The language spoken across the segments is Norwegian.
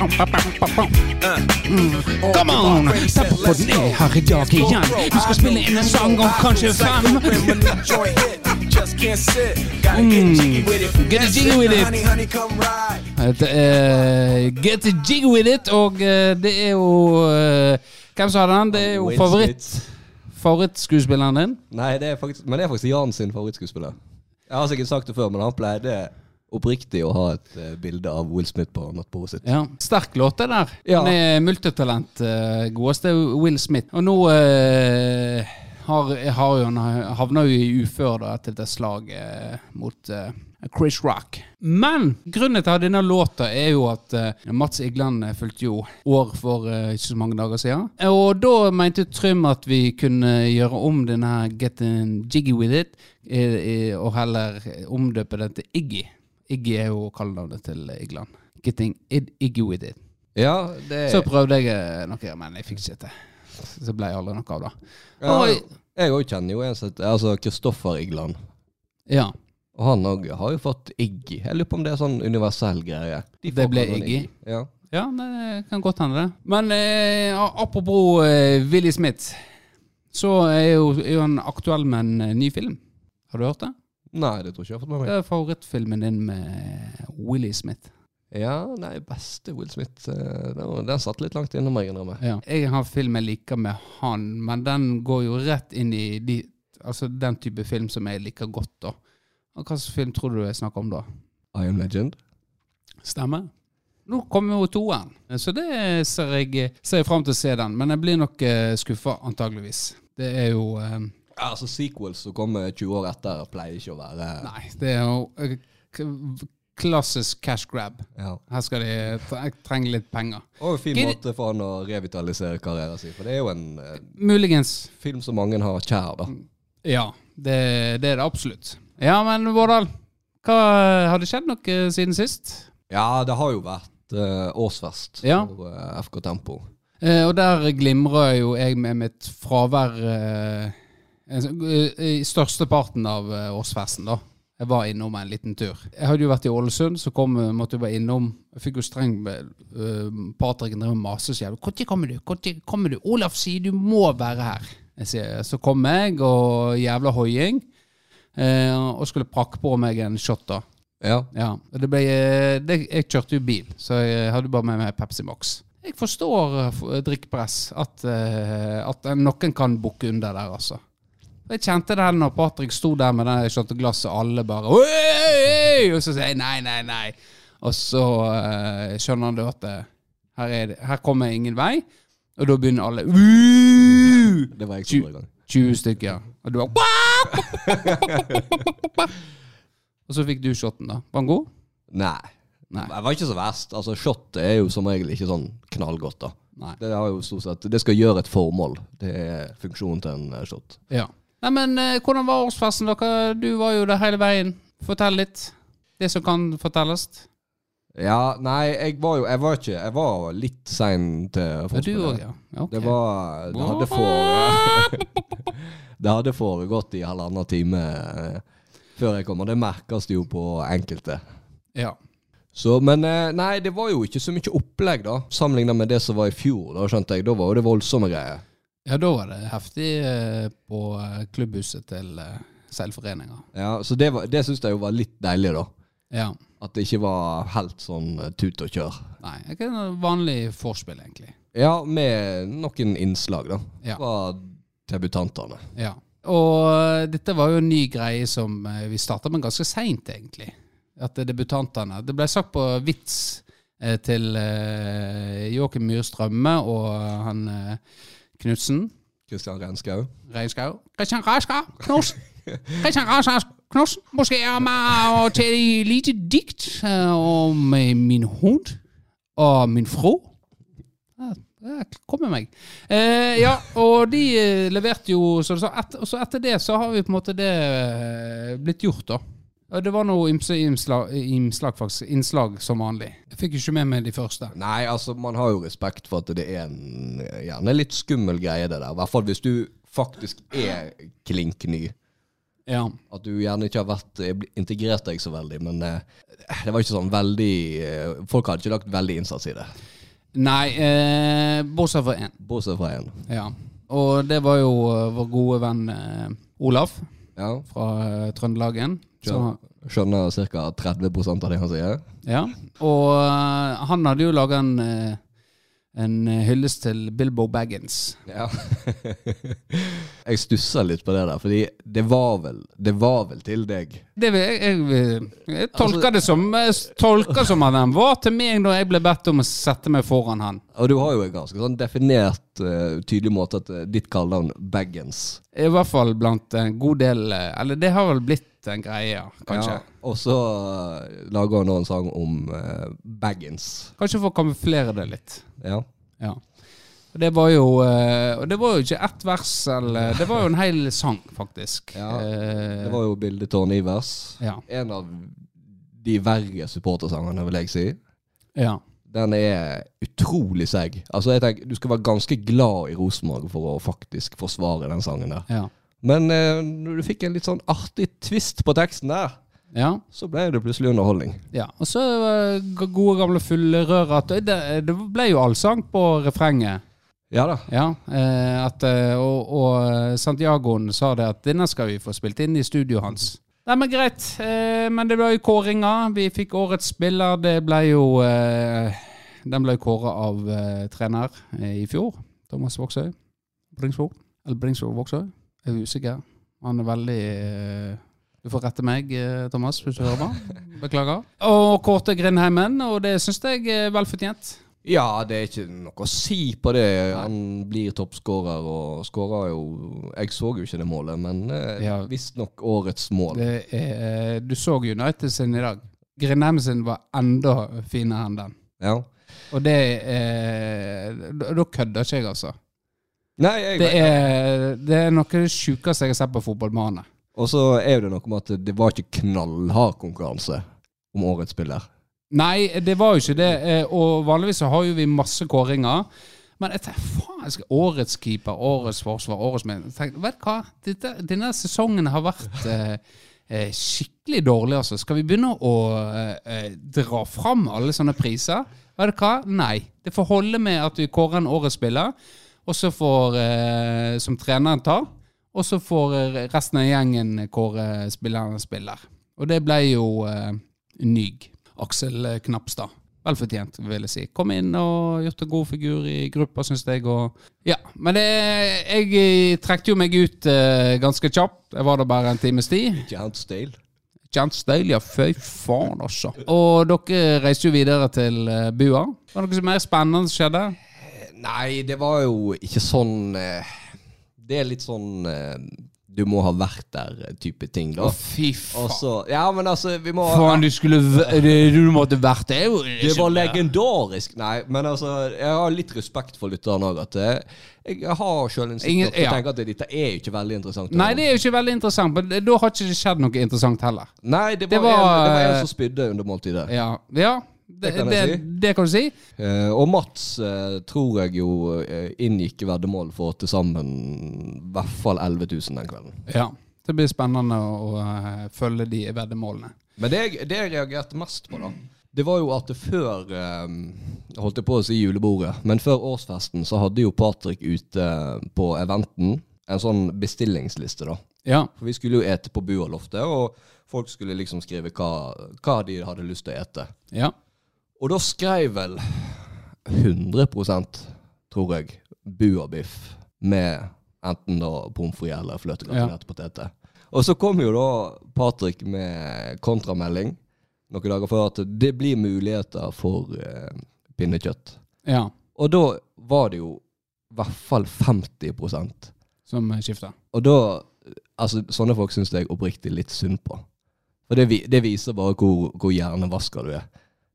Come on! Ta på den er her i dag igjen. Vi skal spille inn en sang om kanskje fem. Mm. Get a jiggy with it. Det er Get a jiggy with it, og eh, det er jo eh, Hvem som har den? Det er jo favoritt favorittskuespilleren din. Nei, det er faktisk, men det er faktisk Jan sin favorittskuespiller. Jeg har sikkert sagt det før, men han pleide oppriktig å ha et uh, bilde av Will Smith på nattbordet sitt. Ja. Sterk låt, det der. Ja. Han er multitalent. Uh, godeste Will Smith. Og nå uh, har, har jo, han havna jo i ufør da, etter det slaget mot Chris Rock. Men grunnen til denne låta er jo at uh, Mats Igland fulgte jo år for uh, ikke så mange dager siden. Og da mente Trym at vi kunne gjøre om denne Get Jiggy With It, og heller omdøpe den til Iggy. Iggy er jo kallenavnet til Igland. Getting it, Iggy With It. Ja, det Så prøvde jeg eh, noe, men jeg fikk ikke til. Så ble jeg aldri noe av det. ja, Jeg òg kjenner jo en som heter altså Kristoffer Igland. Ja, Og han òg har jo fått Iggy. Jeg lurer på om det er sånn universell greie. De Det ble Iggy. Iggy. Ja. ja det kan godt hende, det. Men eh, apropos eh, Willy Smith, så er jo, er jo han aktuell med en eh, ny film. Har du hørt det? Nei, det tror ikke jeg har fått med meg. Det er favorittfilmen din med Willy Smith. Ja, nei, beste Will Smith eh, Den, den satt litt langt innom meg. Ja. Jeg har film jeg liker med han, men den går jo rett inn i de, altså den type film som jeg liker godt. da. Og Hva slags film tror du jeg snakker om da? I Am Legend. Stemmer. Nå kommer jo toeren, så det ser jeg, ser jeg fram til å se den. Men jeg blir nok uh, skuffa, antageligvis. Det er jo eh, Ja, altså Sequels som kommer 20 år etter, pleier ikke å være Nei, det er jo eh, klassisk cash grab. Ja. Her skal de tre- trenge litt penger. Og en fin Gid- måte for han å revitalisere karrieren sin. For det er jo en eh, Muligens. film som mange har kjær, da. Ja, det, det er det absolutt. Ja, men Vårdal, har det skjedd noe siden sist? Ja, det har jo vært eh, årsfest Ja. for eh, FK Tempo. Eh, og der glimrer jo jeg med mitt fravær eh, eh, i størsteparten av eh, årsfesten, da. Jeg var innom en liten tur. Jeg hadde jo vært i Ålesund, så kom, måtte jeg bare innom. Jeg fikk jo streng uh, Patrick drev og maste så jævlig. 'Når kommer du? Når kommer du? Olaf sier du må være her.' Jeg sier, så kom jeg, og jævla hoiing. Uh, og skulle prakke på meg en shot, da. Ja. Ja, og det ble, eh, det, jeg kjørte jo bil, så jeg hadde bare med meg Pepsi Max. Jeg forstår drikkpress, at, uh, at noen kan bukke under der, altså. Jeg kjente det når Patrick sto der med det shotteglasset, alle bare «Oi, oi, oi!» Og så sier jeg nei, nei, nei. Og så uh, skjønner han at eh, her, er det, her kommer jeg ingen vei, og da begynner alle «Woo!» Det var jeg som var i gang. 20 stykker. Og du bare Og så fikk du shoten, da. Var den god? Nei. Nei. Det var ikke så verst. Altså, Shot er jo som regel ikke sånn knallgodt. da. Nei. Det har jo stort sett, det skal gjøre et formål. Det er funksjonen til en eh, shot. Ja. Nei, men eh, hvordan var årsfesten dere? Du var jo der hele veien. Fortell litt. Det som kan fortelles. Ja, nei, jeg var jo Jeg var ikke Jeg var litt sein til forspillet. ja. Okay. Det var Det hadde for Det hadde foregått i halvannen time eh, før jeg kom, og det merkes jo på enkelte. Ja. Så, men eh, nei, det var jo ikke så mye opplegg, da. Sammenlignet med det som var i fjor. Da skjønte jeg, da var jo det voldsomme greier. Ja, da var det heftig eh, på eh, klubbhuset til eh, seilforeninga. Ja, Så det, var- det syns jeg jo var litt deilig, da. Ja. At det ikke var helt sånn tut og kjør. Nei, ikke noe vanlig vorspiel, egentlig. Ja, med noen innslag, da. Ja. Fra debutantene. Ja. Og dette var jo en ny greie som vi starta med ganske seint, egentlig. At debutantene Det ble sagt på vits til Joakim Myhr Strømme og han Knutsen. Kristian Renskau. Reinskau. Kristian Raskau Knudsen. Kristian Raskau Knudsen. Måske jeg med å til et lite dikt eh, om min hund og min fru. Det kommer meg. Eh, ja, og de eh, leverte jo så, så, et, og så etter det så har vi på en måte det blitt gjort, da. Det var noe ymse innslag, innslag, faktisk, innslag som vanlig. Jeg fikk ikke med meg de første. Nei, altså, man har jo respekt for at det er en gjerne litt skummel greie, det der. I hvert fall hvis du faktisk er klink ny. Ja. At du gjerne ikke har vært eh, integrert deg så veldig, men eh, det var ikke sånn veldig eh, Folk hadde ikke lagt veldig innsats i det, Nei, eh, bortsett fra én. bortsett fra én. Ja. Og det var jo vår gode venn eh, Olaf Ja, fra eh, Trøndelagen. Så, skjønner ca. 30 av det han sier. ja. Og eh, han hadde jo laga en, eh, en hyllest til Bilbo Baggins. Ja. jeg stusser litt på det der, fordi det var vel, det var vel til deg. Det jeg, jeg, jeg tolker det som jeg tolker som at han var til meg da jeg ble bedt om å sette meg foran han. Og du har jo en ganske sånn definert, eh, tydelig måte at uh, ditt kallenavn Baggins. I hvert fall blant en god del eh, Eller det har vel blitt en greie, kanskje. Ja, og så lager han nå en sang om uh, Baggins. Kanskje for å kamuflere det litt. Ja. Ja. Det var jo Og det var jo ikke ett vers, eller Det var jo en hel sang, faktisk. Ja, Det var jo bildet Tårn Ivers. ja. En av de verre supportersangene, vil jeg si. ja. Den er utrolig seig. Altså, jeg tenker, Du skal være ganske glad i Rosenborg for å faktisk forsvare den sangen der. Ja. Men eh, når du fikk en litt sånn artig twist på teksten der, ja. så ble det plutselig underholdning. ja. Og så eh, gode gamle fullrøra det, det ble jo allsang på refrenget. Ja da. Ja, eh, at, og, og Santiagoen sa det at denne skal vi få spilt inn i studioet hans. Nei, men greit. Eh, men det ble jo kåringer. Vi fikk årets spiller. Det ble jo eh, Den ble kåra av eh, trener i fjor. Thomas Voksøy. Bringsvåg. Eller Bringsvåg Voksøy. Jeg er usikker. Han er veldig Du får rette meg, Thomas, hvis du hører meg. Beklager. Og Kårte Grindheimen, og det syns jeg er velfortjent. Ja, det er ikke noe å si på det. Han blir toppskårer og skårer jo Jeg så jo ikke det målet, men eh, Ja. visstnok årets mål. Det er, du så United sin i dag. Grindheim sin var enda finere enn den. Ja. Og det er da kødder ikke jeg, altså. Nei, jeg Det er, det er noe av det sjukeste jeg har sett på fotballbane. Og så er det noe med at det var ikke knallhard konkurranse om årets spiller. Nei, det var jo ikke det. eh, Og vanligvis så har jo vi masse kåringer. Men jeg tenkte, faen, årets keeper, årets forsvar, årets menn Vet du hva? Dette, denne sesongen har vært eh, eh, skikkelig dårlig, altså. Skal vi begynne å eh, eh, dra fram alle sånne priser? Vet du hva? Nei. Det får holde med at vi kårer en årets spiller, og så får eh, Som treneren tar. Og så får resten av gjengen kåre spilleren spiller. Og det ble jo eh, Nyg. Aksel eh, Knapstad. Velfortjent, vil jeg si. Kom inn og gjort en god figur i gruppa, syns jeg. Og ja, Men det, jeg eh, trekte jo meg ut eh, ganske kjapt. Jeg var der bare en times tid. Giant Stale. Kjent Stale, ja, fy faen, altså. Og dere reiste jo videre til eh, Bua. Var det noe mer spennende som skjedde? Nei, det var jo ikke sånn eh, Det er litt sånn eh, Du må ha vært der-type ting, da. Å, fy faen. så Ja, men altså, vi må Faen, du skulle Du måtte vært det. er Det var legendarisk. Nei, men altså, jeg har litt respekt for lytteren òg. At eh, jeg har sjøl en å ja. tenke at dette er jo ikke veldig interessant. Nei, det er jo ikke veldig interessant, men da har ikke det skjedd noe interessant heller. Nei, det var, det var- en, det var en som spydde under måltidet. Ja, ja det, Det kan det, det, kan du si. Eh, og Mats eh, tror jeg jo eh, inngikk veddemål for til sammen i hvert fall 11 000 den kvelden. Ja. Det blir spennende å, å eh, følge de veddemålene. Men det, jeg- reagerte mest på, da, det var jo at det før Holdt Jeg på å si julebordet, men før årsfesten så hadde jo Patrick ute på eventen en sånn bestillingsliste, da. Ja. For vi skulle jo ete på Bualoftet, og folk skulle liksom skrive hva, hva de hadde lyst til å ete. ja. Og da skrev vel 100% tror jeg, buabiff med enten da pommes frites eller fløtegratinerte poteter. Og så kom jo da Patrick med kontramelding noen dager før at det blir muligheter for eh, pinnekjøtt. ja. Og da var det jo i hvert fall 50% Som skifta. Og da Altså, sånne folk syns jeg oppriktig litt synd på. For det, det viser bare hvor, hvor hjernevaska du er.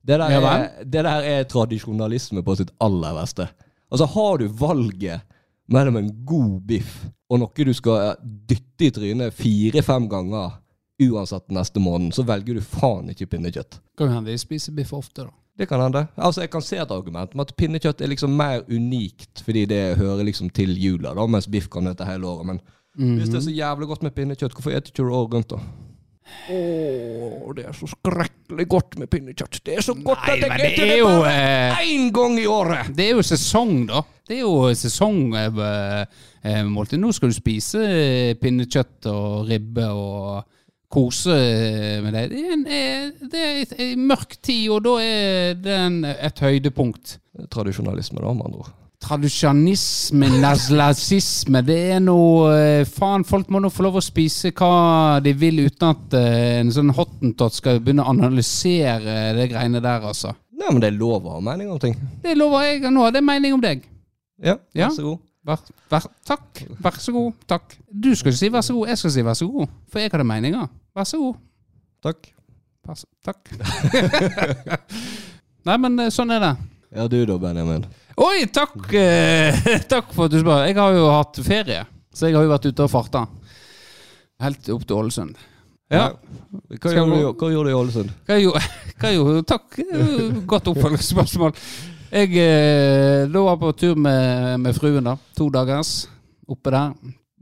Det der, er. det der er tradisjonalisme på sitt aller verste. Altså, har du valget mellom en god biff og noe du skal eh, dytte i trynet fire-fem ganger uansett neste måned, så velger du faen ikke pinnekjøtt. Kan hende de spiser biff ofte, da. Det kan hende. Altså, Jeg kan se et argument om at pinnekjøtt er liksom mer unikt fordi det hører liksom til jula, da, mens biff kan hete hele året. Men Hvis det er så jævlig godt med pinnekjøtt, hvorfor spiser ikke du det året rundt, da? Å, det er så skrekkelig godt med pinnekjøtt. Det er så godt Nei, at jeg spiser det det bare eh, én gang i året! Det er jo sesong, da. Det er jo sesongmåltid. Nå skal du spise eh, pinnekjøtt og ribbe og kose med det. Det er, en, eh, det er en mørk tid, og da er det en, et høydepunkt. Tradisjonalisme, da, med andre ord. Tradisjonisme, nazlasisme, det er noe eh, Faen, folk må nå få lov å spise hva de vil, uten at eh, en sånn hottentott skal begynne å analysere det greiene der, altså. Nei, men det er lov å ha mening om ting. Det lover jeg. Nå Det det mening om deg. Ja, vær så god. Vær, vær, takk. Vær så god. Takk. Du skal ikke si vær så god, jeg skal si vær så god. For jeg hadde meninger. Vær så god. Takk. Pass. takk. Nei, men eh, sånn er det. Ja, du da, Benjamin. Oi, takk, eh, takk for at du spør. Jeg har jo hatt ferie, så jeg har jo vært ute og farta. Helt opp til Ålesund. Ja. Hva Skal gjorde, du, hva gjorde du i Ålesund? Hva gjorde, hva gjorde takk. Godt oppfølgingsspørsmål. Jeg eh, var på tur med, med fruen, da. To dagers oppe der.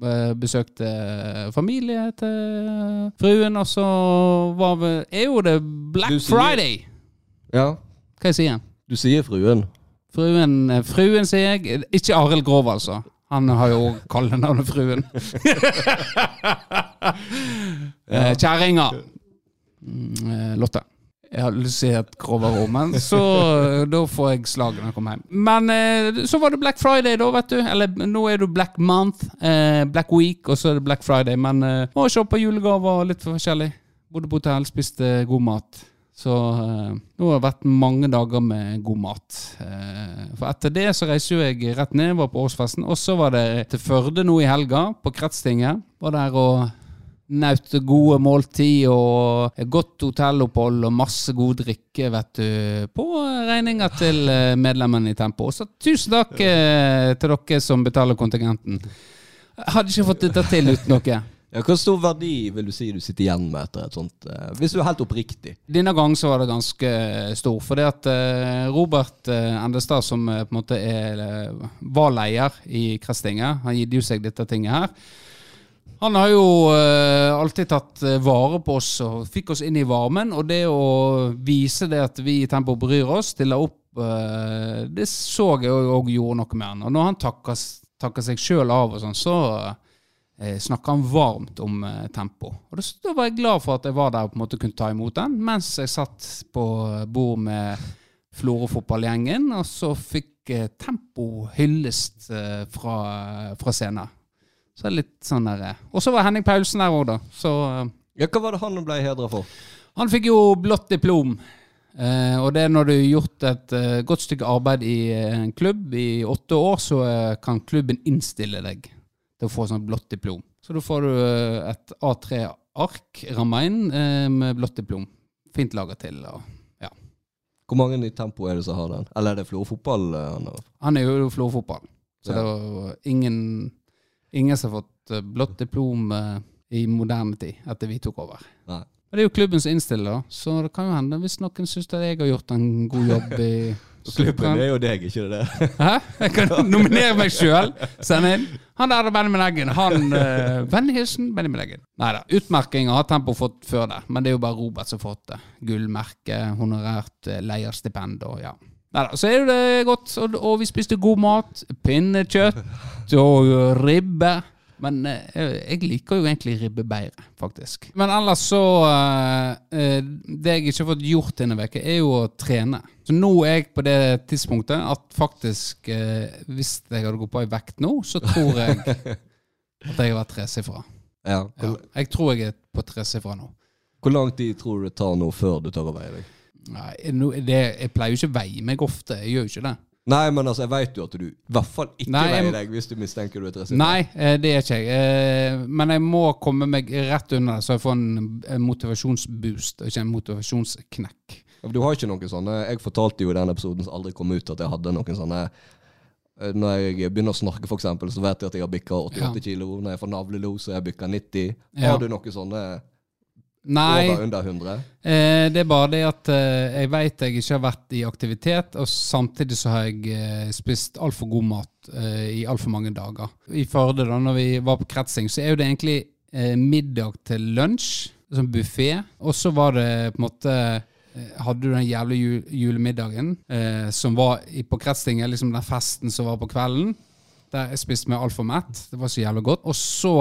Eh, Besøkte familie til fruen, og så var vi Er jo det Black Friday? Ja, Hva jeg sier du sier fruen. Fruen, eh, fruen sier jeg. Ikke Arild Grov, altså. Han har jo kallenavnet Fruen. ja. Kjerringa. Mm, eh, Lotte. Jeg har lyst til å si et grovere ord, men så eh, Da får jeg slag når jeg kommer hjem. Men eh, så var det Black Friday, da, vet du. Eller nå er det Black Month, eh, Black Week, og så er det Black Friday. Men eh, må shoppe julegaver og litt forskjellig. Bodde på hotell, spiste god mat. Så eh, nå har det vært mange dager med god mat. Eh, for etter det så reiser jeg rett ned, var på årsfesten. Og så var det til Førde nå i helga, på Kretstinget. Var der og naut gode måltid og godt hotellopphold og masse god drikke, vet du, på regninga til eh, medlemmene i Tempo. Så tusen takk til dere som betaler kontingenten. Hadde ikke fått dette til uten dere. Ja, Hvor stor verdi vil du si du sitter igjen med etter et sånt eh, Hvis du er helt oppriktig. Denne gang så var det ganske stor, for det at eh, Robert eh, Endestad, som eh, på en måte er, eh, var leder i Kretstinget, han gitt jo seg dette tinget her. Han har jo eh, alltid tatt vare på oss og fikk oss inn i varmen. Og det å vise det at vi i Tempo bryr oss, stiller opp, det så jeg òg gjorde noe med han. Og når han takker seg sjøl av og sånn, så eh, snakker han varmt om eh, tempo. Og da, var jeg glad for at jeg var der og på en måte kunne ta imot den, mens jeg satt på bord med Florø-fotballgjengen, og så fikk eh, tempo hyllest fra, fra scenen. Så er litt sånn der. Og så var Henning Paulsen der òg, da. Så Ja, Hva var det han ble hedra for? han fikk jo blått diplom. Eh, og det er når du har gjort et eh, godt stykke arbeid i en klubb i åtte år, så kan klubben innstille deg til å få sånn blått diplom. Så da får du eh, et A3-ark ramma inn eh, med blått diplom. Fint laga til. Og, ja. Hvor mange i Tempo er det som har den? Eller er det florfotball? eh, han? Han er jo Florø-fotball, så Ja. det var ingen, ingen som har fått blått diplom i moderne tid etter vi tok over. Nei. Men det er jo klubben som innstiller. Så det kan jo hende, hvis noen syns jeg har gjort en god jobb i Klubben er jo deg, ikke det? Hæ? Jeg kan nominere meg sjøl. Send inn. Han der er Benjamin Eggen. Han uh, Vennlig Benjamin Eggen. Nei da. Utmerkinger har Tempo fått før det, men det er jo bare Robert som har fått det. Gullmerke, honorert uh, leierstipend og ja. Neida, så er det godt, og, og vi spiste god mat. Pinnekjøtt og ribbe. Men eh, jeg liker jo egentlig ribbe bedre, faktisk. Men ellers så eh, eh, Det jeg ikke har fått gjort denne uka, er jo å trene. Så nå er jeg på det tidspunktet at faktisk Hvis jeg hadde gått på i vekt nå, så tror jeg at jeg har vært tresifra. Ja. Ja, jeg tror jeg er på tresifra nå. hvor lang tid tror du det tar nå før du tør å veie deg? Nei, det, jeg pleier jo ikke å veie meg ofte. Jeg gjør jo ikke det. Nei, men altså, jeg veit jo at du i hvert fall ikke Nei, jeg- veier deg hvis du mistenker du er interessert. Nei, eh, det er ikke jeg. Eh, Men jeg må komme meg rett under det, så jeg får en en motivasjonsboost, og ikke en motivasjonsknekk. Du har ikke noen sånne Jeg fortalte jo i den episoden som aldri kom ut, at jeg hadde noen sånne eh, Når jeg begynner å snakke, for eksempel, så vet jeg at jeg har bikka 88 Ja. kilo. Når jeg får navlelo, så har jeg bikka 90. Ja. Har du noen sånne Nei, Over under 100? eh, det er bare det at eh, jeg vet jeg ikke har vært i aktivitet, og samtidig så har jeg eh, spist altfor god mat eh, i altfor mange dager. I Førde, da når vi var på kretsing, så er jo det egentlig eh, middag til lunsj, sånn buffé, og så var det på en måte eh, hadde du den jævla julemiddagen eh, som var på kretstinget, liksom den festen som var på kvelden. Der jeg spiste meg altfor mett. Det var så jævlig godt. Og så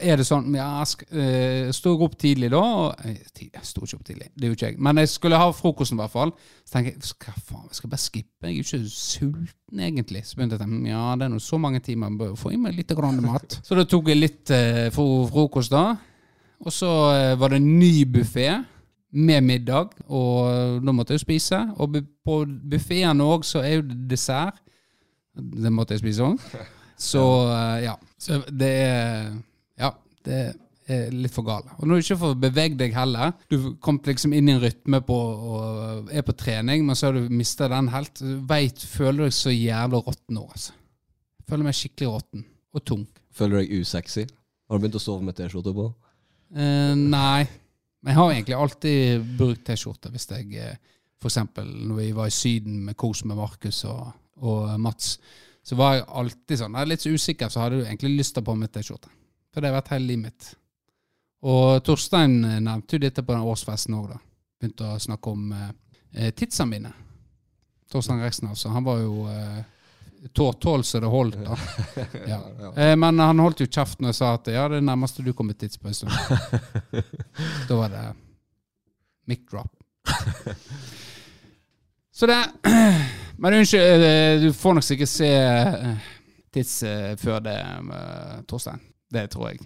er det sånn Jeg eh, sto opp tidlig da. Og, eh, jeg sto ikke opp tidlig, det gjorde ikke jeg. Men jeg skulle ha frokosten i hvert fall. Så tenker jeg hva faen, jeg skal bare skippe. Jeg er jo ikke sulten egentlig. Så begynte jeg å tenke ja, det er nå så mange timer, jeg bør få i meg litt grann mat. Så da tok jeg litt eh, fro- frokost da. Og så eh, var det en ny buffé med middag, og da måtte jeg jo spise. Og på buffeen òg så er jo det dessert. Det måtte jeg spise òg. Så eh, ja. Så det er Ja, det er litt for gale. Og når du ikke får beveget deg heller Du kom liksom inn i en rytme på og er på trening, men så har du mista den helt. Du føler deg så jævla råtten nå, altså. Føler meg skikkelig råtten. Og tung. Føler du deg usexy? Har du begynt å sove med T-skjorte på? Eh, nei. Men jeg har egentlig alltid brukt T-skjorte hvis jeg F.eks. For eksempel når vi var i Syden med kos med Markus og, og Mats, så var jeg alltid sånn Jeg er litt så usikker, så hadde du egentlig lyst til å på meg T-skjorte. For det har vært hele livet mitt. Og Torstein eh, nevnte jo dette på den årsfesten òg, da. Begynte å snakke om eh, eh, tidsene mine. Torstein Reksen, altså. Han var jo eh, tåtål så det holdt, da. Ja. Eh, men han holdt jo kjeft når jeg sa at ja, det er nærmeste du kommer tids på en stund. da var det mic drop. Så det Men unnskyld, eh, du får nok sikkert se eh, tids eh, før det, Torstein. Det tror jeg.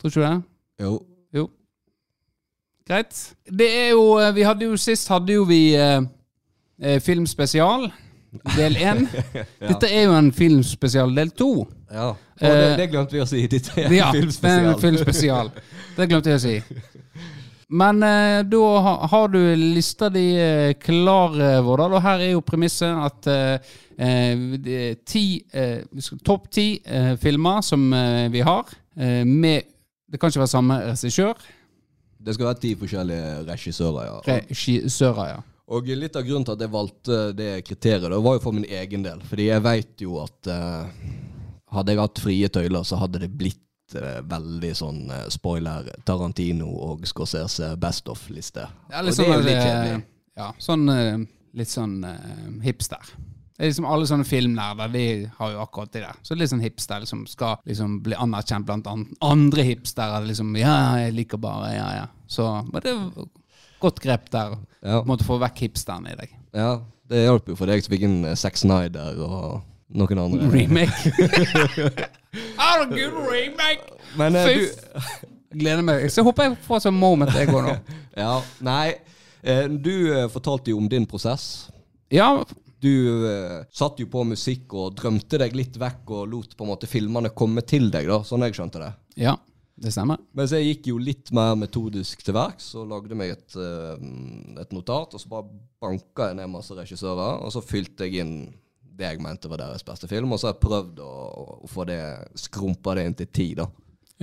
Tror ikke du det? Jo. Greit. Det er jo Vi hadde jo sist hadde jo vi eh, filmspesial, del én. Dette er jo en filmspesial, del to. Ja. Og det, det glemte vi å si. Dette er en Ja, filmspesial. en filmspesial. Det glemte jeg å si. Men eh, da har du lista di eh, klar, eh, Vårdal, og her er jo premisset at eh, eh, ti eh, Topp ti eh, filmer som vi har, eh, med Det kan ikke være samme regissør. Det skal være ti forskjellige regissører, ja. Regissører, ja. Og litt av grunnen til at jeg valgte det kriteriet, det var jo for min egen del. Fordi jeg vet jo at hadde jeg hatt frie tøyler, så hadde det blitt eh, veldig sånn eh, spoiler Tarantino og Scorsese best of-liste. Er litt sånn, litt eh. Ja, sånn litt sånn hipster. Det er liksom Alle sånne filmnerder de har jo akkurat det der. Så det er litt sånn hipster liksom skal liksom bli anerkjent blant an andre hipstere. Liksom, ja, jeg liker bare, ja, ja. Så men det er godt grep der. Ja. Måtte få vekk hipsteren i deg. ja, det hjalp jo for deg som fikk inn Zack Snyder og noen andre. Remake. good remake! Men eh, du gleder meg. Så håper jeg får sånn moment jeg går nå. Ja, nei. eh, Du eh, fortalte jo om din prosess. Ja, Du eh, satt jo på musikk og drømte deg litt vekk og lot på en måte filmene komme til deg, da, sånn jeg skjønte det. ja, det stemmer. Mens jeg gikk jo litt mer metodisk til verks og lagde meg et, eh, et notat, og så bare banka jeg ned masse regissører, og så fylte jeg inn det jeg mente var deres beste film, og så har jeg prøvd å, å få det skrumpa det inn til ti, da.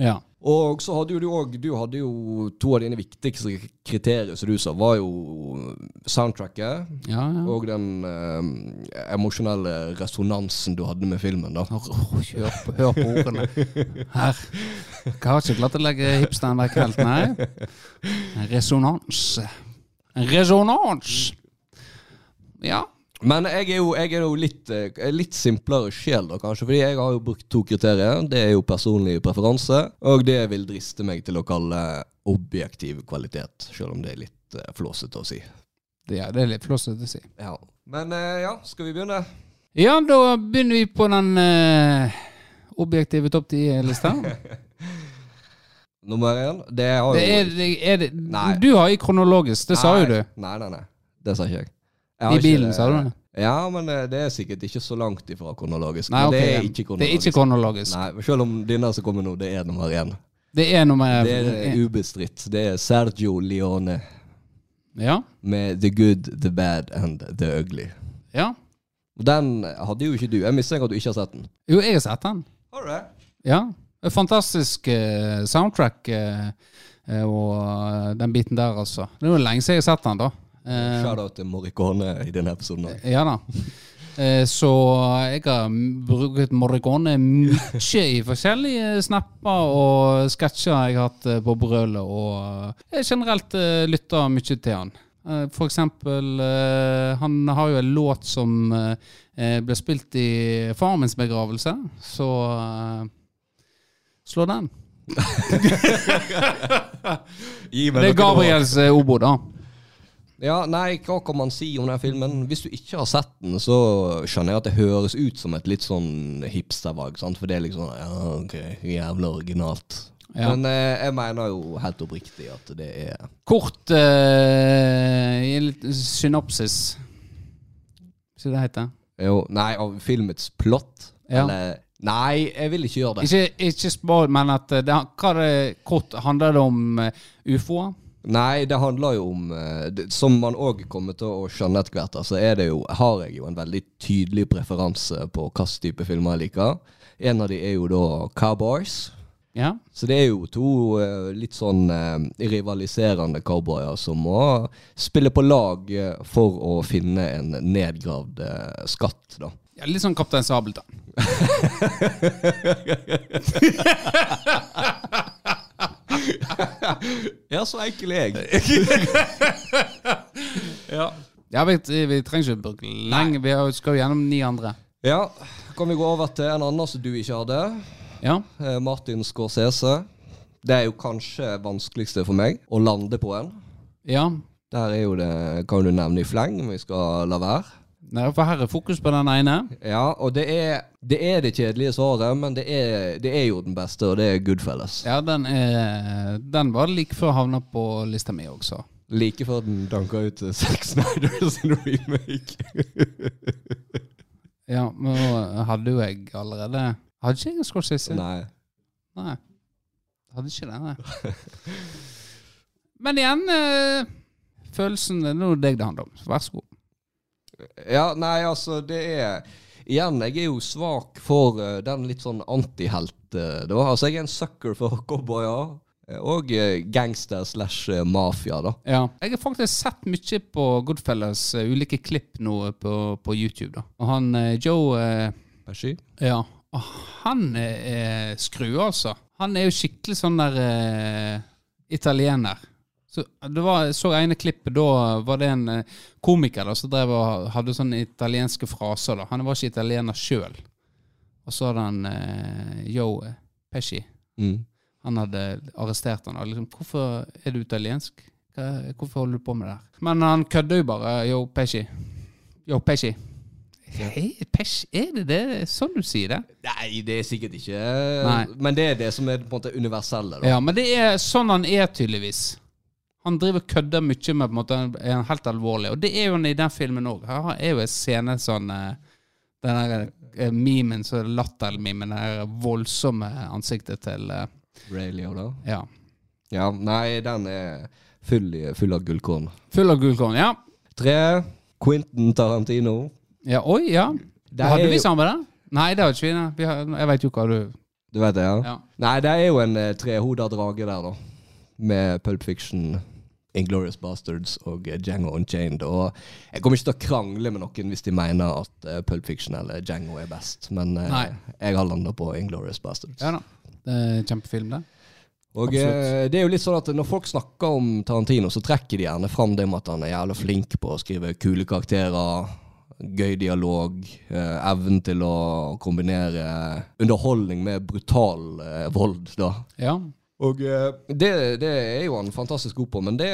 Ja. Og så hadde jo du òg Du hadde jo to av dine viktigste kriterier, som du sa, var jo soundtracket Ja, ja. og den eh, emosjonelle resonansen du hadde med filmen, da. Hør på, hør på ordene. Her. Jeg har ikke klart å legge hipsteren vekk helt, nei. Resonans. Resonans! Ja. Men jeg er jo, jeg er jo litt, eh, litt simplere sjel, da, kanskje. Fordi jeg har jo brukt to kriterier. Det er jo personlig preferanse, og det vil driste meg til å kalle objektiv kvalitet. Selv om det er litt uh, flåsete å si. Det er, det litt flåsete å si. Ja. Men uh, ja, skal vi begynne? Ja, da begynner vi på den uh, objektive topp ti-lista. Nummer én. Det har Det er, det er det, Nei. Du har i kronologisk, det sa jo du. Nei, nei, nei. Det sa ikke jeg. I bilen, sa du det? Ja, men eh, det er sikkert ikke så langt ifra kronologisk. Nei, okay, det er ikke Det er kronologisk. ikke kronologisk. Nei, Selv om denne som kommer nå, det er nummer én. Det er nummer Det er ubestridt. Det er Sergio Leone Ja. med The Good, The Bad and The Ugly. ja. Den hadde jo ikke du. Jeg mistenker at du ikke har sett den. Jo, jeg har sett den. Har du det? Ja. en fantastisk eh, soundtrack. eh, Eh, og eh, den biten der, altså. Det er jo lenge siden jeg har sett den, da. Eh, Shout-out til Morricone i denne episoden. òg. ja da. Eh, Så jeg har brukt Morricone mye i forskjellige snapper og sketsjer jeg har hatt eh, på brølet, og jeg generelt lytter mye til han. For eksempel, han har jo en låt som ble spilt i far mins begravelse, så slå den. Det er Gabriels obo, da. Ja, nei, hva kan man si om den filmen? Hvis du ikke har sett den, så skjønner jeg at det høres ut som et litt sånn hipstervalg, sant? For det er liksom ja, ok, jævla originalt. Ja. Men eh, jeg mener jo helt oppriktig at det er Kort eh, synopsis. hvis det heter? Jo, nei, av filmets plott? Ja. Eller Nei, jeg vil ikke gjøre det. Ikke, ikke spoil, men at eh, det, hva det kort handler det om uh, ufoer? Nei, det handler jo om eh, det, Som man òg kommer til å skjønne etter hvert, så det jo, har jeg jo en veldig tydelig preferanse på hvilken type filmer jeg liker. En av de er jo da Cowboys. Ja. Så det er jo to eh, litt sånn eh, rivaliserende cowboyer som må spille på lag for å finne en nedgravd skatt, da. ja. Litt sånn Kaptein Sabeltann. Ja, så enkel er jeg. Ja. Ja, vi, vi trenger ikke bruke lenge. Vi skal jo gjennom ni andre. Ja, kan vi gå over til en annen som du ikke hadde? Ja. Eh, Martin Scorsese. Det er jo kanskje vanskeligste for meg å lande på en. ja. Der er jo det, kan du nevne i fleng, men vi skal la være. Nei, for her er fokus på den ene. Ja, og det er det, er det kjedelige svaret, men det er, det er jo den beste, og det er Goodfellas. Ja, den, er, den var like før havna på lista mi også. Like før den danka ut Sex Zack Snyder sin remake. Ja, men nå hadde jo jeg allerede Hadde ikke jeg Scorsese? Nei. Nei. Hadde ikke det, nei. Men igjen, eh, følelsen Det er nå deg det handler om. Vær så god. Ja, nei, altså, det er Igjen, jeg er jo svak for uh, den litt sånn antihelt. uh, da. Altså, jeg er en sucker for cowboyer. ja, Og eh, gangster slash eh, mafia, da. Ja. Jeg har faktisk sett mye på Goodfellas uh, ulike klipp nå på, på YouTube. da. Og han eh, Joe eh, Pesci? Ja. Og han er, skru, altså. Han er jo skikkelig sånn der eh, italiener. Så det var, jeg så ene klippet, da var det en eh, komiker da, som drev og hadde sånne italienske fraser. da. Han var ikke italiener sjøl. Og så hadde han eh, Joe Pesci. Mm. Han hadde arrestert han. Og liksom, 'Hvorfor er du italiensk? Hva, hvorfor holder du på med det her?' Men han kødder jo bare. Yo, Pesci. Yo, Pesci. Hei, Pesci, er det det? Sånn du sier det? Nei, det er sikkert ikke Nei. Men det er det som er på en måte universelle, da. Ja, men det er sånn han er, tydeligvis. Han driver kødder mye med på en måte, er helt alvorlig. Og det er jo han i den filmen òg. Her er jo en scene sånn eh, Den der eh, memen, så lattermimen, det voldsomme ansiktet til eh, Ray Liotta. Ja. Ja, nei, den er full, full av gullkorn. Full av gullkorn. Ja. Tre. Quentin Tarantino. ja. Oi, ja. Hadde vi sammen med den? Nei, det har ikke vi. vi har, jeg veit jo hva du Du vet det, ja? Ja. Nei, det er jo en trehoda drage der, da. Med Pulp Fiction, Inglorious Bastards og eh, Django Unchained. Og jeg kommer ikke til å krangle med noen hvis de mener at uh, Pulp Fiction eller Django er best, men uh, jeg har landa på Inglorious Bastards. Ja da. Det er kjempefilm, det. Og eh, det er jo litt sånn at når folk snakker om Tarantino, så trekker de gjerne fram det med at han er jævla flink på å skrive kule karakterer, gøy dialog, eh, evnen til å kombinere underholdning med brutal eh, vold, da. Ja. Og eh, det, det er jo han fantastisk god på, men det,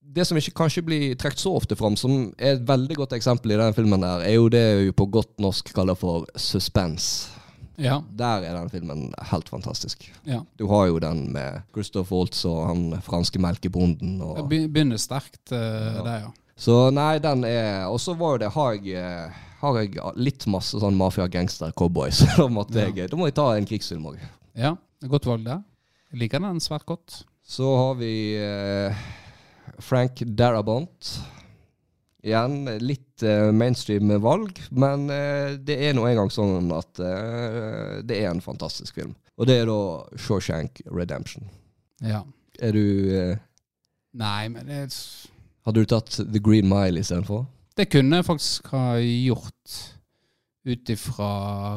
det som ikke kanskje blir trukket så ofte fram, som er et veldig godt eksempel i den filmen, der, er jo det vi på godt norsk kaller for suspense. Ja. Der er den filmen helt fantastisk. ja. Du har jo den med Christoph Waltz og han franske melkebonden. Det Og, be- begynner sterkt, uh, Ja. der, ja. så nei, den er Og så var jo det Har jeg, eh, har jeg litt masse sånn mafia-gangster-cowboys. da, Ja. da må jeg ta en krigsfilm òg. Ja, Godt valg der. Liker den svært godt. Så har vi eh, Frank Darabont. Igjen litt eh, mainstream valg, men eh, det er nå engang sånn at eh, det er en fantastisk film. Og det er da Shawshank Redemption. Ja. Er du eh, Nei, men det, Hadde du tatt The Green Mile istedenfor? det kunne jeg faktisk ha gjort ut ifra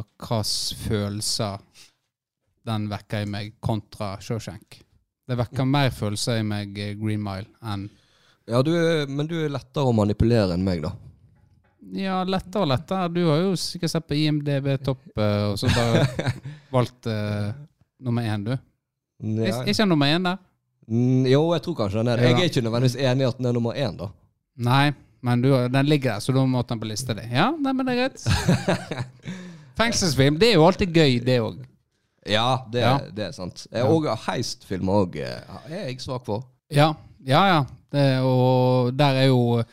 hvilke følelser den vekker i meg, kontra Shawshank. Det vekker mer følelser i meg, eh, Green Mile, enn Ja, du er, men du er lettere å manipulere enn meg, da. Ja, lettere og lettere. Du har jo sikkert sett på IMDb topp, eh, og så bare valgt uh, nummer én, du. Er ikke nummer én der? Mm, jo, jeg tror kanskje den er det. Jeg er ikke nødvendigvis enig i at den er nummer én, da. Nei, men du, den ligger der, så da måtte den på lista di. Ja, nei, men det er greit. Fengselsfilm, det er jo alltid gøy, det òg. Ja, det, Ja. det er sant. Eh, Og heistfilmer òg er jeg svak for. Ja, ja. ja. Det, og der er jo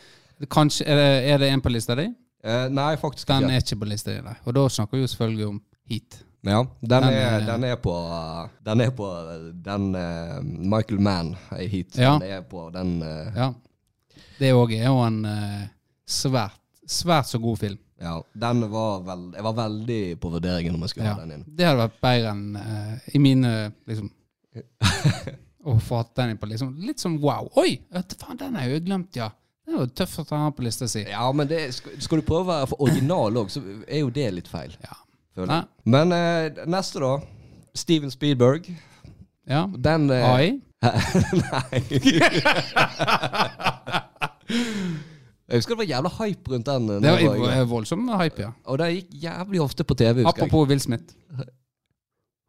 Kanskje Er det, er det en på lista di? Eh, nei, faktisk Den ikke. er ikke på lista di, nei. Og da snakker vi jo selvfølgelig om Heat. Ja, den, Den er, er- den er på Den er på den uh, Michael Mann er hit. Ja. Den er på den uh, Ja. Det òg er jo en uh, svært, svært så god film. Ja, den var vel Jeg var veldig på vurderingen om jeg skulle Ja. ha den inn. Det hadde vært bedre enn uh, i mine liksom Å få hatt den inn på liksom Litt som wow. Oi! Faen, den har jeg jo glemt, ja. Det er jo tøft å ta den på lista si. Ja, men det, skal, skal du prøve å være for original òg, så er jo det litt feil. Ja. Føler Nei. Men uh, neste, da. Steven Spielberg. ja. Den uh, AI? Nei. jeg husker det var jævla hype rundt den. eh, Det var var jeg, voldsom hype, ja. Og det gikk jævlig ofte på TV. husker jeg. Apropos Will Smith.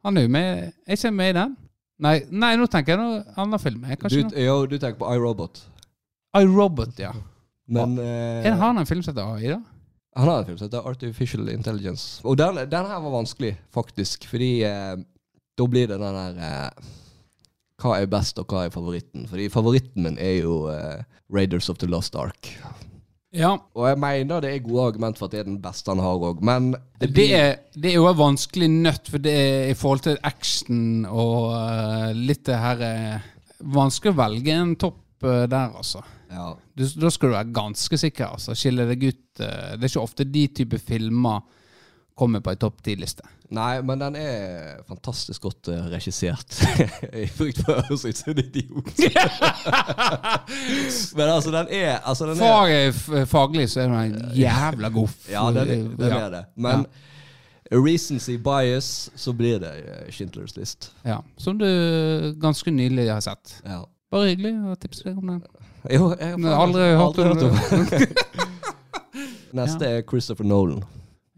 Han er jo med Er ikke med i den? Nei, nei nå tenker jeg noe annen film. Du, jo, du tenker på iRobot. iRobot, ja. Men eh, har han en film som heter AI, da? han har en film som heter Artificial Intelligence. Og den, den her var vanskelig, faktisk. Fordi eh, da blir det den der eh, Hva er best, og hva er favoritten? Fordi favoritten min er jo eh, Raiders of the Lost Ark. Ja. Og jeg mener det er gode argument for at det er den beste han har òg, men Det blir- er, det er jo en vanskelig nøtt, for det er i forhold til action og uh, litt det her uh, Vanskelig å velge en topp uh, der, altså. ja. Du, da skal du være ganske sikker. altså. Skille deg ut. det er ikke ofte de type filmer kommer på ei topp ti-liste. Nei, men den er fantastisk godt uh, regissert. I frykt for å høres ut som en idiot. men altså, den er, altså, den er Fag, faglig så er den en jævla god Ja, den, er- den er det. Men recency bias, så blir det eh, Schindlers list. Ja, Som du ganske nylig har sett. Ja. Bare hyggelig å tipse deg om den. Jo, jeg har aldri hørt om det. Neste er Christopher Nolan.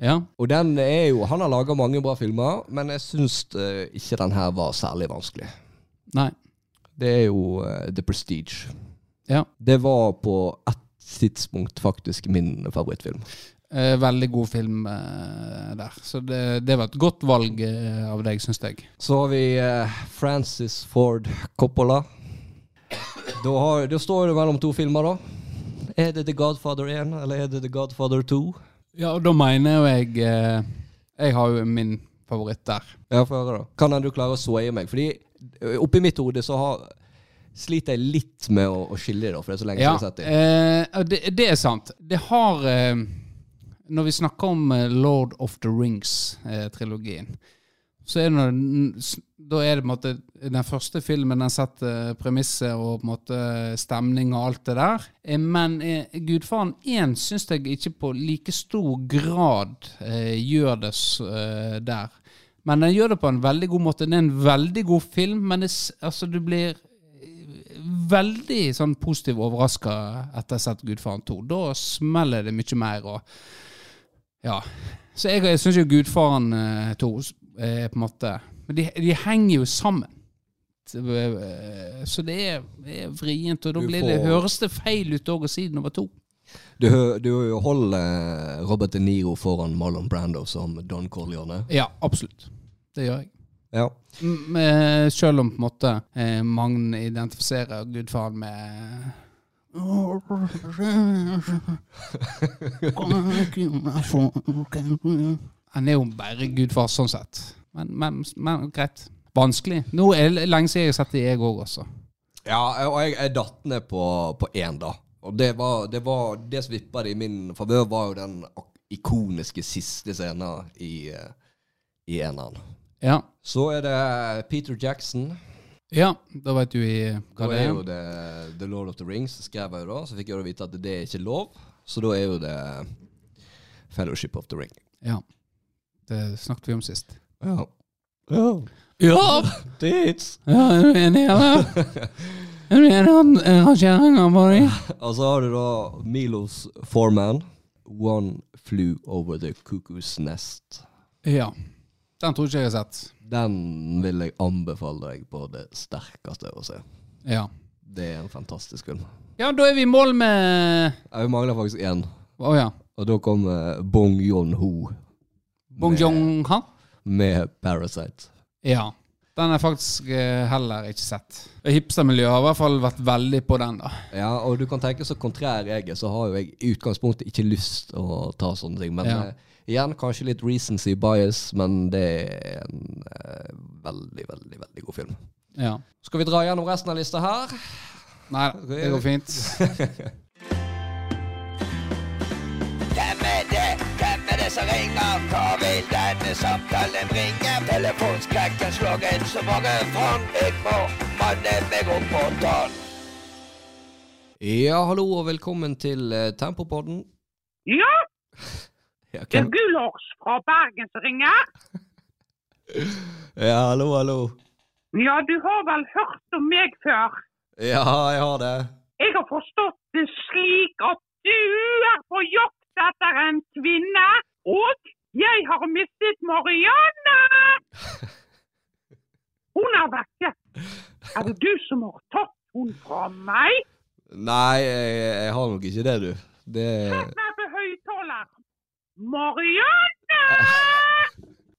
Ja. Og den er jo Han har laga mange bra filmer, men jeg syns eh, ikke den her var særlig vanskelig. Nei. Det er jo uh, The Prestige. Ja. Det var på ett tidspunkt faktisk min favorittfilm. Eh, veldig god film eh, der. Så det, det var et godt valg eh, av deg, syns jeg. Så har vi eh, Francis Ford Coppola. Da, har, da står det mellom to filmer, da. Er det The Godfather 1, eller er det The Godfather 2? Ja, og da mener jo jeg eh, Jeg har jo min favoritt der. Ja, få høre, da. Kan du klarer å swaye meg. Fordi eh, oppi mitt hode så har, sliter jeg litt med å, å skille det, da, for det er så lenge Ja, siden jeg har sett det. eh, det, det er sant. Det har eh, Når vi snakker om eh, Lord of the Rings-trilogien, så er det når, da er det på en måte den første filmen den setter premisset og på en måte stemning og alt det der. Eh, Men eh, Gudfaren 1 syns jeg ikke på like stor grad eh, gjør det eh, der. Men den gjør det på en veldig god måte. Det er en veldig god film, men det, altså, du blir veldig sånn positivt overraska etter å ha sett Gudfaren 2. Da smeller det mye mer og Ja. Så jeg, jeg syns jo Gudfaren eh, 2 er på en måte Men de, de henger jo sammen. Så det er, det er vrient, og da blir det, høres det feil ut òg å si nummer to. Du, du holder Robert De Niro foran Marlon Brando som Don Corleone. Ja, absolutt. Det gjør jeg. Ja. Eh, Selv om på en måte eh, mange identifiserer Gudfaren med Han er jo bare gudfar sånn sett. Men, men, men greit. Vanskelig. Nå er det lenge siden jeg har sett det, jeg òg, også. Ja, og jeg, jeg datt ned på, på én, da. Og det var det, var, det som vippa det i min favør, var jo den ikoniske siste scenen i, eh, i eneren. Ja. Så er det Peter Jackson. Ja, da vet du i hva det er. jo det The Lord of the Rings, skrev jeg jo da. Så fikk jeg jo vite at det er ikke lov. Så da er jo det Fellowship of the Ring. Ja. Det snakket vi om sist. Ja. ja. Ja! Dates! ja er du enig, eller? Er du enig han rangeringa på dem? Og så har du da Milos Foreman. One flew over the cuckoo's nest. Ja. Den tror ikke jeg har sett. Den vil jeg anbefale deg på det sterkeste å se. Ja. Det er en fantastisk film. Ja, da er vi i mål med Vi mangler faktisk én, Å ja. og da kommer Bong Yon-ho Bong Joon-ha? med Parasite. Ja. Den har jeg faktisk eh, heller ikke sett. Hipstermiljøet har i hvert fall vært veldig på den, da. Ja, og du kan tenke så kontrær jeg er, så har jo jeg i utgangspunktet ikke lyst å ta sånne ting. Men Ja. eh, igjen, kanskje litt recency bias, men det er en eh, veldig, veldig, veldig god film. Ja. Skal vi dra gjennom resten av lista her? Nei, det går fint. som ringer? Hva vil denne samtalen bringe? Telefonskrekken slår så mange fond. Jeg må manne meg opp på tann. Ja, hallo og velkommen til uh, Tempopodden. Ja, Ja, det er hvem- fra Bergen som ringer. ja, hallo, hallo. Ja, du har vel hørt om meg før? Ja, jeg har det. Jeg har forstått det slik at du er på jakt etter en kvinne, og jeg har mistet Marianne! Hun er vekke. Er det du som har tatt hun fra meg? Nei, jeg, jeg har nok ikke det, du. Det Sett meg på høyttaler. Marianne!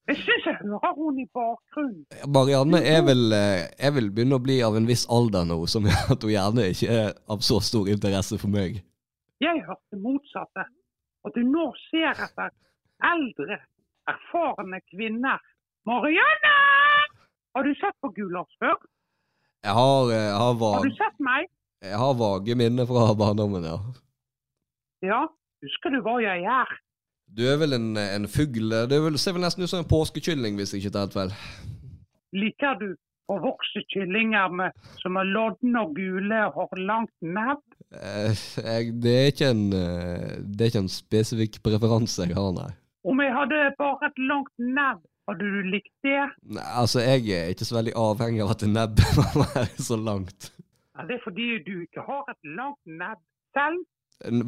Jeg syns jeg hører hun i bakgrunnen. Marianne er vel, jeg vil begynne å bli av en viss alder nå, som gjør at hun gjerne ikke er av så stor interesse for meg. Jeg hørte motsatte. At du nå ser etter eldre, erfarne kvinner. Marianne! Har du sett på Gulas før? Jeg har, eh, jeg har, Har du sett meg? jeg har vage minner fra barndommen, ja. Ja. Husker du hva jeg er? Du er vel en, en fugl Du er vel, ser vel nesten ut som en påskekylling, hvis jeg ikke tar helt feil. Liker du å vokse kyllinger med, som er lodne og gule og har langt nebb? Eh, det, eh, det er ikke en spesifikk preferanse jeg har, nei. Om jeg hadde bare et langt nebb, hadde du likt det? nei. Altså, jeg er ikke så veldig avhengig av at nebbet må være så langt. Ja, det er fordi du ikke har et langt nebb selv.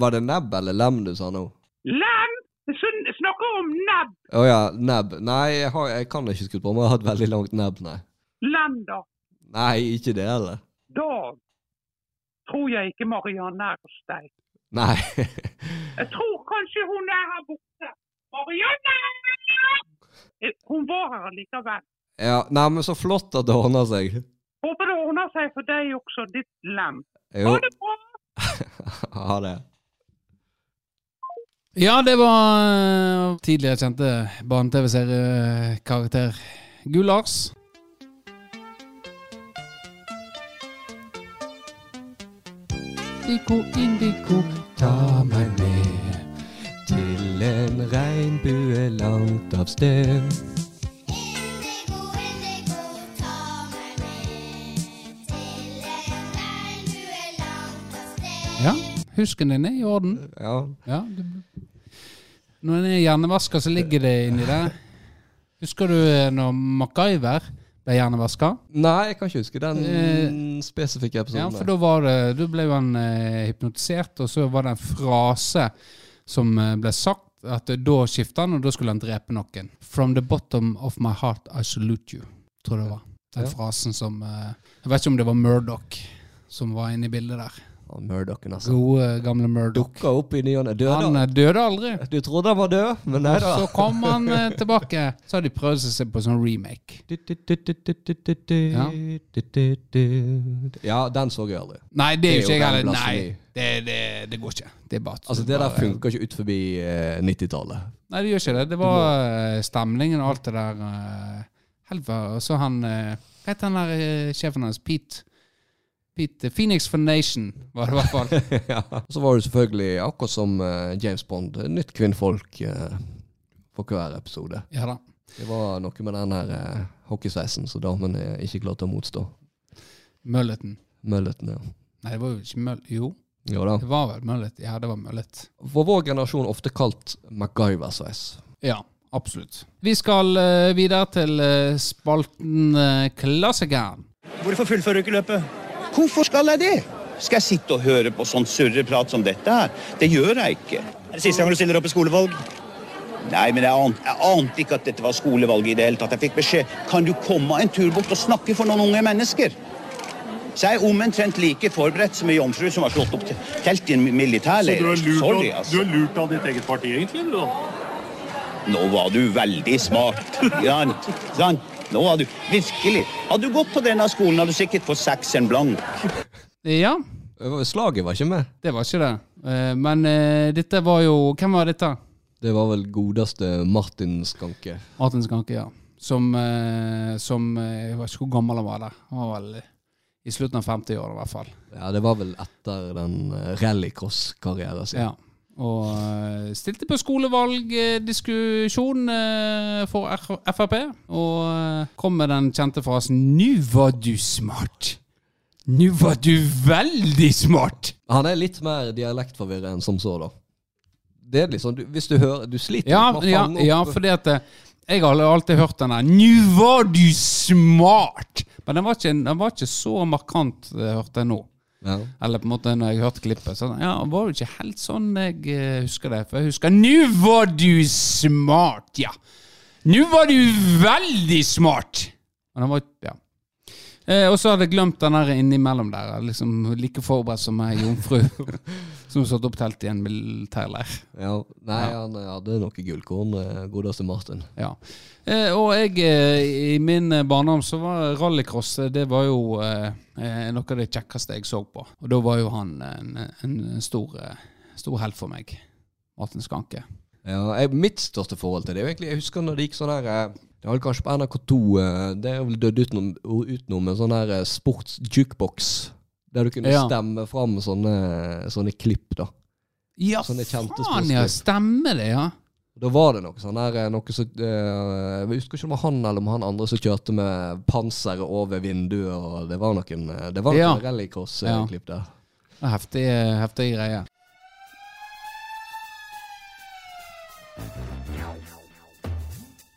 Var det nebb eller lem du sa nå? Lem! Jeg snakker om nebb! Å ja, nebb. Nei, jeg, har, jeg kan ikke skutt på meg. Jeg har et veldig langt nebb, nei. Lem, da. Nei, ikke det heller. Da tror jeg ikke Marianne er hos deg. Nei. Jeg tror kanskje hun er her borte. Marianne! Eh, Hun var her likevel. ja, nei, men så flott at det ordna seg. Håper det ordner seg for deg også, ditt lem. Jo, Ha det bra! ha det. Ja, det var eh, tidligere kjente barne-TV-seriekarakter Gull-Lars. Indigo, indigo, ta meg med. Til en regnbue langt av sted. Indigo, indigo, ta meg med til en regnbue langt av sted. Ja, husken din er i orden. Ja. Ja, du, når den er hjernevaska, så ligger det inni der. Husker du eh, når MacGyver ble hjernevaska? Nei, jeg kan ikke huske den Eh, spesifikke episoden. Ja, for da var det ble han eh, hypnotisert, og så var det en frase som eh, ble sagt. At eh, Da skifta han, og da skulle han drepe noen. From the bottom of my heart I salute you, tror jeg det var. Den Ja. frasen som eh, Jeg vet ikke om det var Murdoch som var inne i bildet der. Murdochen, altså. Gode, gamle Murdoch. Dukka opp i ny og ne. Han døde aldri. Du trodde han var død, men nei da. Så kom han tilbake. Så har de prøvd seg på sånn remake. Ja. Ja, den så jeg aldri. Nei, det er jo ikke jeg heller. Nei, det, det, det går ikke. Det bare Altså, det der funker ikke ut forbi eh, 90-tallet. Nei, det gjør ikke det. Det var eh, stemningen og alt det der. eh, Helvete. Og så han eh, Hva heter han der eh, sjefen hans? Pete? Pete Phoenix Nation var det i hvert fall. ja. Og så var det selvfølgelig, akkurat som eh, James Bond, nytt kvinnfolk eh, for hver episode. Ja da. Det var noe med den her uh, hockeysveisen som damene ikke klarte å motstå. Mulleten. Mulleten, ja. Nei, det var jo ikke møll... Jo, Jo da. det var vel mullet. Ja, det var mullet. For vår generasjon ofte kalt MacGyver-sveis. Ja, absolutt. Vi skal uh, videre til uh, spalten uh, Klassikeren. Hvorfor fullfører du ikke løpet? Hvorfor skal jeg det? Skal jeg sitte og høre på sånn surreprat som dette her? Det gjør jeg ikke. Er det siste gang du stiller opp i skolevalg? Nei, men jeg ante, jeg ante ikke at dette var skolevalg i det hele tatt. Jeg fikk beskjed kan du komme en tur bort og snakke for noen unge mennesker. Så jeg er omtrent like forberedt som ei jomfru som har slått opp telt i en militærleir. Sorry, altså. lurt av ditt eget parti, egentlig? Du, Nå var du veldig smart. Sant? Sant? Nå var du virkelig Hadde du gått på denne skolen, hadde du sikkert fått seks en blank. Ja, Slaget var ikke med. det var ikke det. Eh, men eh, dette var jo Hvem var dette? Det var vel godeste Martin Skanke. Martin Skanke, ja. Som, eh, som Jeg vet ikke hvor gammel han var der. Han var vel i slutten av 50-åra, i hvert fall. Ja, det var vel etter den eh, rallycross-karrieren sin. Ja. Og eh, stilte på skolevalgdiskusjon eh, for Frp. Og kom med den kjente frasen 'Nu var du smart'. Nå var du veldig smart! Han er litt mer dialektforvirret enn som så, da. Det er liksom, du, Hvis du hører Du sliter Ja, med å ja, opp ja fordi at jeg har alltid hørt den der 'Nu var du smart'! Men den var ikke, den var ikke så markant, eh, hørte jeg nå. Ja. Eller på en måte når jeg hørte klippet. Så ja, var det ikke helt sånn jeg eh, husker det. For jeg husker 'Nu var du smart', ja. 'Nu var du veldig smart'. Og den var, ja. Eh, og så hadde jeg glemt den der innimellom der. Liksom Like forberedt som ei jomfru som satt opp telt i en militærleir. ja. Nei, han eh, hadde noe gullkorn, eh, godeste Martin. Ja. Eh, og jeg, eh, i min eh, barndom så var rallycross det var jo eh, noe av det kjekkeste jeg så på. Og da var jo han en, en stor, stor helt for meg. Martin Skanke. Ja, jeg, Mitt største forhold til det er egentlig Jeg husker når det gikk sånn her eh, Det var kanskje på NRK2 eh, Det er vel dødd ut, noen, ut sånn her eh, sports-jukebox. Der du kunne Ja. stemme fram sånne, sånne klipp, da. Ja, Sånne kjente faen ja, stemmer det, ja. Da var det noe sånn her eh, Noe så, eh, Jeg husker ikke om det var han eller om han andre som kjørte med panseret over vinduet, og det var noen eh, Det var noen Ja. rallycross-klipp der. Det er Heftig, heftig greie.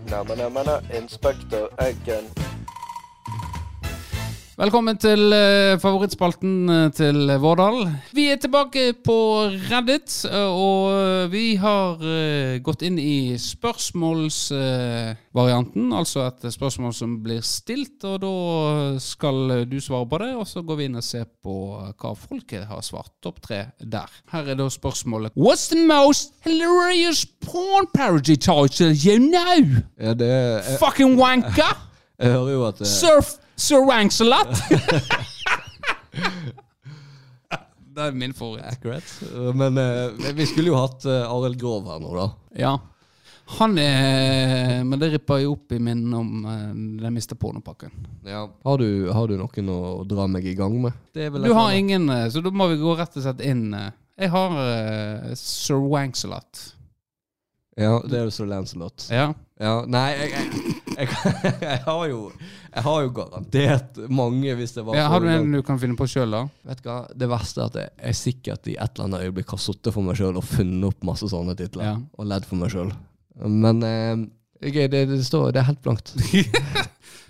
Namma, na, Inspektør Eggen. Velkommen til eh, favorittspalten eh, til Vårdal. Vi er tilbake på Reddit, eh, og vi har gått inn i spørsmålsvarianten. altså et spørsmål som blir stilt, og da skal du svare på det. Og så går vi inn og ser på hva folket har svart. Topp tre der. Her er da spørsmålet What's the most hilarious porn parody title you know? Ja, det jeg, Fucking wanker! jeg hører jo at det... Surf Sir Wancelot! det er min favoritt. Accurate. Eh, Men eh, vi skulle jo hatt uh, Arild Grov her nå, da. Ja. Han er Men det ripper jo opp i minnet om uh, den mista pornopakken. Ja. Har, du, har du noen å dra meg i gang med? Det er vel Du har ingen, eh, så da må vi gå rett og slett inn. eh. Jeg har uh, Sir Wancelot. Ja, det er jo Sir Lancelot. Ja. Ja, nei, jeg, jeg, jeg, jeg har jo Jeg har jo garantert mange, hvis det var ja. Har du en du kan finne på sjøl, da? Vet du hva, Det verste er at jeg er sikkert i et eller annet øyeblikk har sittet for meg sjøl og funnet opp masse sånne titler. Ja. Og ledd for meg sjøl. Men eh, okay, det, det står Det er helt blankt.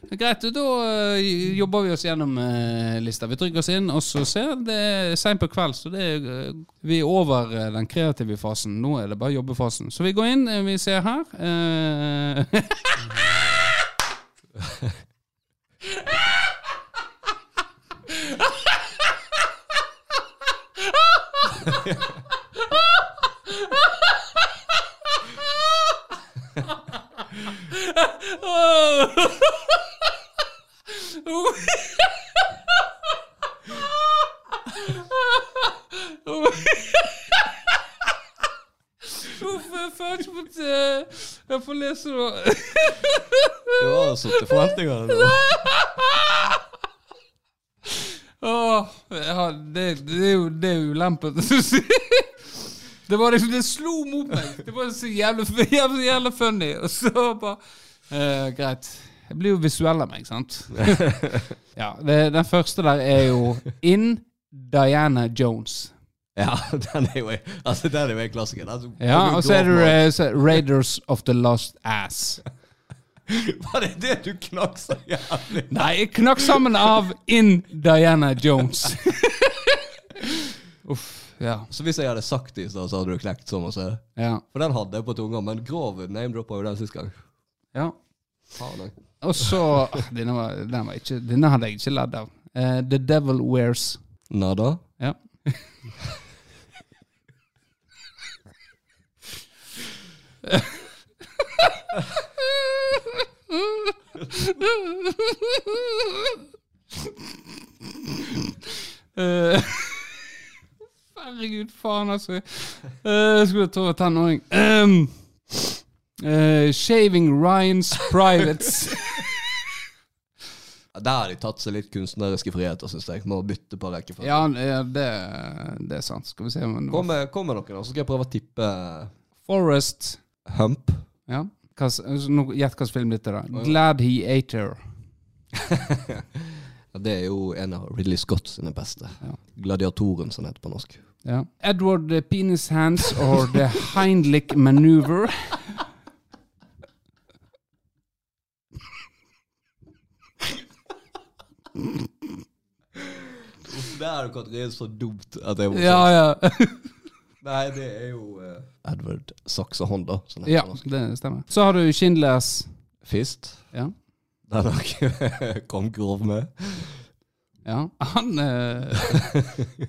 Greit, da eh, jobber vi oss gjennom eh, lista. Vi trykker oss inn, og så ser det er seint på kveld, så det er, eh, vi er over den kreative fasen. Nå er det bare jobbefasen. Så vi går inn, vi ser her. eh, Uff, jeg Jeg får lese det. Du har satt forventningene nå. Åh, ja, det, det er jo det er ulempen. Det var liksom, det slo mot meg. Det var så jævlig, jævlig, jævlig funny. Og så bare eh, Greit. Jeg blir jo visuell av meg, sant? ja, det, Den første der er jo In Diana Jones. Ja, den er jo altså, den er jo en klassiker. Altså, Ja, og så er det Raiders of the Lost Ass. Var det det du knakk så jævlig? Nei, jeg knakk sammen av In Diana Jones. Uff, ja. Så hvis jeg hadde sagt det i stad, så hadde du knekt sånn. også. Ja. For den hadde jeg på tunga, men grov name-droppa jo den sist gang. ja. Og så ah, denne, var, den var ikke, denne hadde jeg ikke ledd av. Uh, The Devil Wears. Nada? Ja. Eh, Herregud, faen, altså. Jeg skulle ta tenåring. Um, uh, shaving Ryan's Privates. Der har de tatt seg litt kunstneriske friheter, syns jeg, med å bytte på rekkefølge. ja, det, det er sant. Skal vi se om Kom med, kom med noen, så skal jeg prøve å tippe Forest. Hump. Ja. Hva nå- Gjett hvilken film dette er. da. Glad He Ate Her. Ja, det er jo en av Ridley Scott sine beste. Ja. Gladiatoren, som det heter på norsk. Ja. Edward the Penis Hands or The Heinlich Maneuver. Det er jo kategorien så dumt at jeg må Ja, ja. Nei, det er jo uh... Edward Saxehånd, da. Som ja, det stemmer. Så har du Schindlers Fist. Ja. Den har kom grov med. ja. Han uh,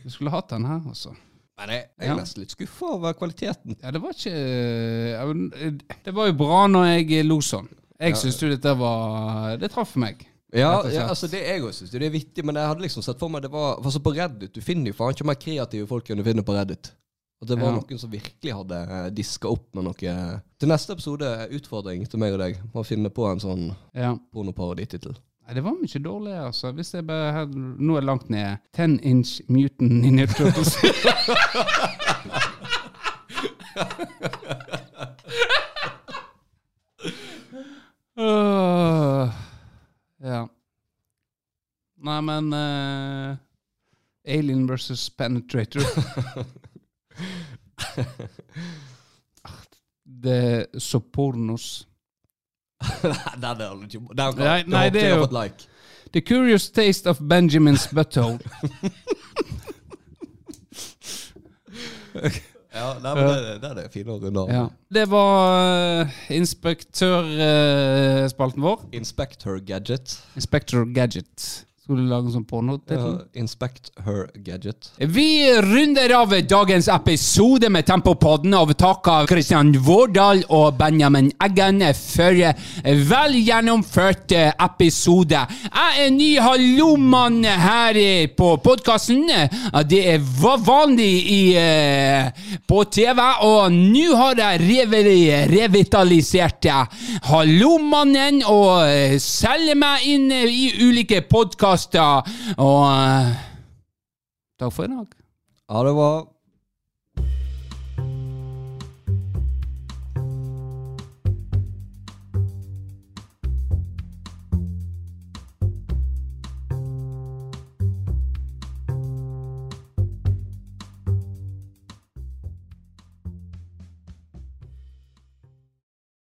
Du skulle hatt den her, altså. Men jeg, jeg er Ja. nesten litt skuffa over kvaliteten. Ja, det var ikke eh, Det var jo bra når jeg lo sånn. Jeg Ja. syns jo dette var Det traff meg. Ja, ja altså det jeg òg syns det er vittig, men jeg hadde liksom sett for meg det var var så På Reddit du finner jo faen ikke mer kreative folk enn du finner på Reddit. Og det var Ja. noen som virkelig hadde eh, diska opp med noe Til neste episode, utfordring til meg og deg. å finne på en sånn Ja. pornoparoditittel. Nei, det var mye dårlig, altså. Hvis jeg bare hadde Nå er langt ned. Ten inch mutant ninja turtles. uh, ja. Nei, men uh, Alien versus Penetrator. det er så pornos. den er ikke Den kan- Nei, nei, det er jo- fått like. The Curious Taste of Benjamin's Butthole. Ja, nei, men det, det er det fine å runde av. Ja. Det var uh, inspektørspalten vår. Inspector gadget. Inspector Gadget. Skulle du lage en sånn pornotittel? Uh, inspect her gadget. Vi runder av dagens episode med Tempopodden og takker Kristian Vårdal og Benjamin Eggen for vel gjennomført episode. Jeg er ny hallomann her på podkasten. Det var vanlig i, eh, på TV, og nå har jeg revitalisert hallomannen og selger meg inn i ulike podkaster. Og uh, Takk for i dag. Ha det var